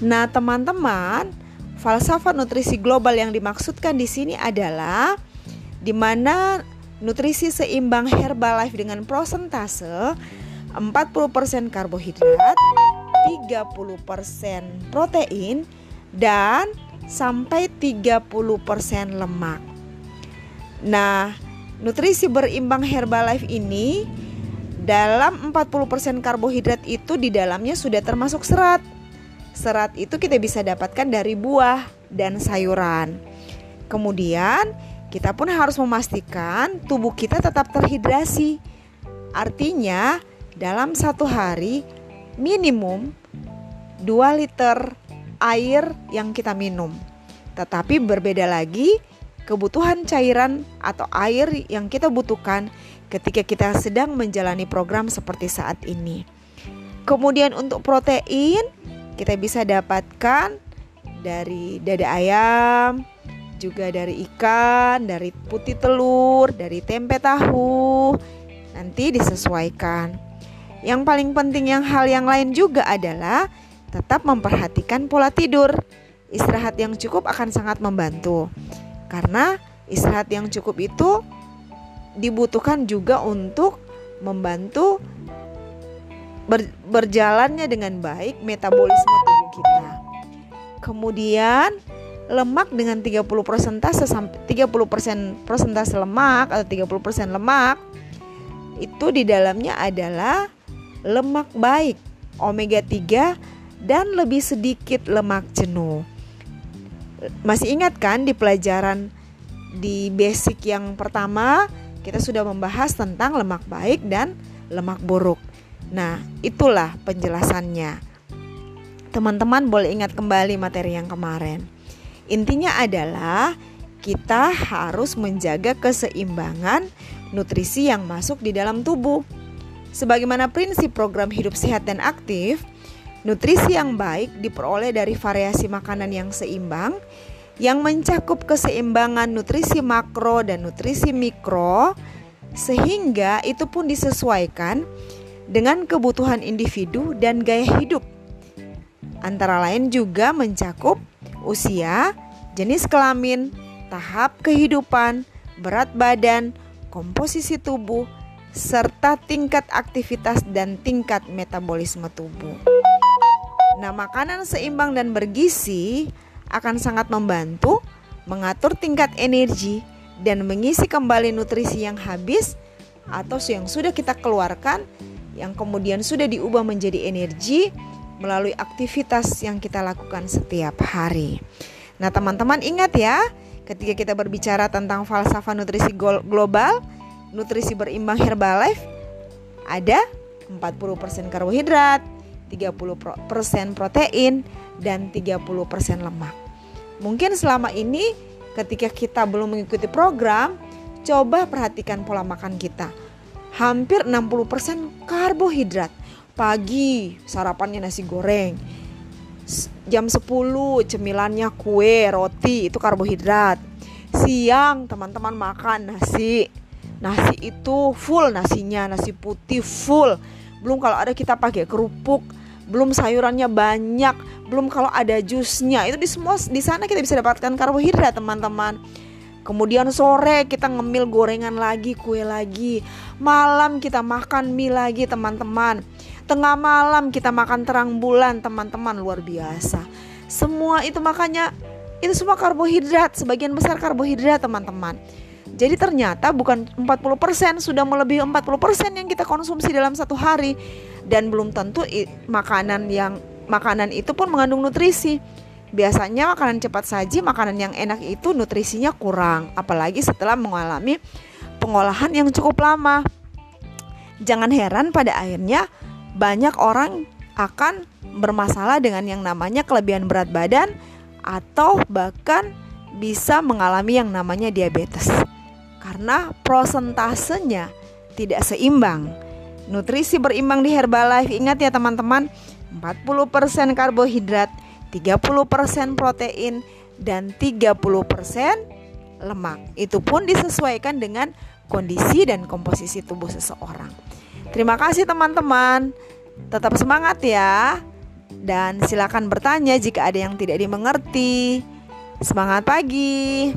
Nah, teman-teman, falsafah nutrisi global yang dimaksudkan di sini adalah di mana nutrisi seimbang Herbalife dengan prosentase 40% karbohidrat, 30% protein dan sampai 30% lemak. Nah, nutrisi berimbang Herbalife ini dalam 40% karbohidrat itu di dalamnya sudah termasuk serat. Serat itu kita bisa dapatkan dari buah dan sayuran. Kemudian kita pun harus memastikan tubuh kita tetap terhidrasi. Artinya, dalam satu hari minimum 2 liter air yang kita minum. Tetapi berbeda lagi kebutuhan cairan atau air yang kita butuhkan ketika kita sedang menjalani program seperti saat ini. Kemudian untuk protein kita bisa dapatkan dari dada ayam, juga dari ikan, dari putih telur, dari tempe tahu. Nanti disesuaikan. Yang paling penting yang hal yang lain juga adalah tetap memperhatikan pola tidur. Istirahat yang cukup akan sangat membantu. Karena istirahat yang cukup itu dibutuhkan juga untuk membantu ber, berjalannya dengan baik metabolisme tubuh kita. Kemudian lemak dengan 30 persentase sampai 30% persentase lemak atau 30% lemak itu di dalamnya adalah lemak baik omega 3 dan lebih sedikit lemak jenuh. Masih ingat kan di pelajaran di basic yang pertama kita sudah membahas tentang lemak baik dan lemak buruk. Nah, itulah penjelasannya. Teman-teman boleh ingat kembali materi yang kemarin. Intinya adalah kita harus menjaga keseimbangan nutrisi yang masuk di dalam tubuh. Sebagaimana prinsip program hidup sehat dan aktif, nutrisi yang baik diperoleh dari variasi makanan yang seimbang yang mencakup keseimbangan nutrisi makro dan nutrisi mikro sehingga itu pun disesuaikan dengan kebutuhan individu dan gaya hidup. Antara lain juga mencakup usia, jenis kelamin, tahap kehidupan, berat badan, komposisi tubuh, serta tingkat aktivitas dan tingkat metabolisme tubuh. Nah, makanan seimbang dan bergizi akan sangat membantu mengatur tingkat energi dan mengisi kembali nutrisi yang habis atau yang sudah kita keluarkan yang kemudian sudah diubah menjadi energi melalui aktivitas yang kita lakukan setiap hari. Nah, teman-teman ingat ya, ketika kita berbicara tentang falsafah nutrisi global, nutrisi berimbang Herbalife ada 40% karbohidrat, 30% protein dan 30% lemak. Mungkin selama ini ketika kita belum mengikuti program, coba perhatikan pola makan kita. Hampir 60% karbohidrat Pagi sarapannya nasi goreng. Jam 10 cemilannya kue, roti, itu karbohidrat. Siang teman-teman makan nasi. Nasi itu full nasinya, nasi putih full. Belum kalau ada kita pakai kerupuk, belum sayurannya banyak, belum kalau ada jusnya. Itu di semua di sana kita bisa dapatkan karbohidrat, teman-teman. Kemudian sore kita ngemil gorengan lagi, kue lagi. Malam kita makan mie lagi, teman-teman. Tengah malam kita makan terang bulan teman-teman luar biasa. Semua itu makanya itu semua karbohidrat, sebagian besar karbohidrat teman-teman. Jadi ternyata bukan 40% sudah melebihi 40% yang kita konsumsi dalam satu hari dan belum tentu makanan yang makanan itu pun mengandung nutrisi. Biasanya makanan cepat saji, makanan yang enak itu nutrisinya kurang, apalagi setelah mengalami pengolahan yang cukup lama. Jangan heran pada akhirnya banyak orang akan bermasalah dengan yang namanya kelebihan berat badan atau bahkan bisa mengalami yang namanya diabetes karena prosentasenya tidak seimbang. Nutrisi berimbang di Herbalife ingat ya teman-teman, 40% karbohidrat, 30% protein dan 30% lemak. Itu pun disesuaikan dengan kondisi dan komposisi tubuh seseorang. Terima kasih teman-teman. Tetap semangat ya. dan silakan bertanya jika ada yang tidak dimengerti. Semangat pagi!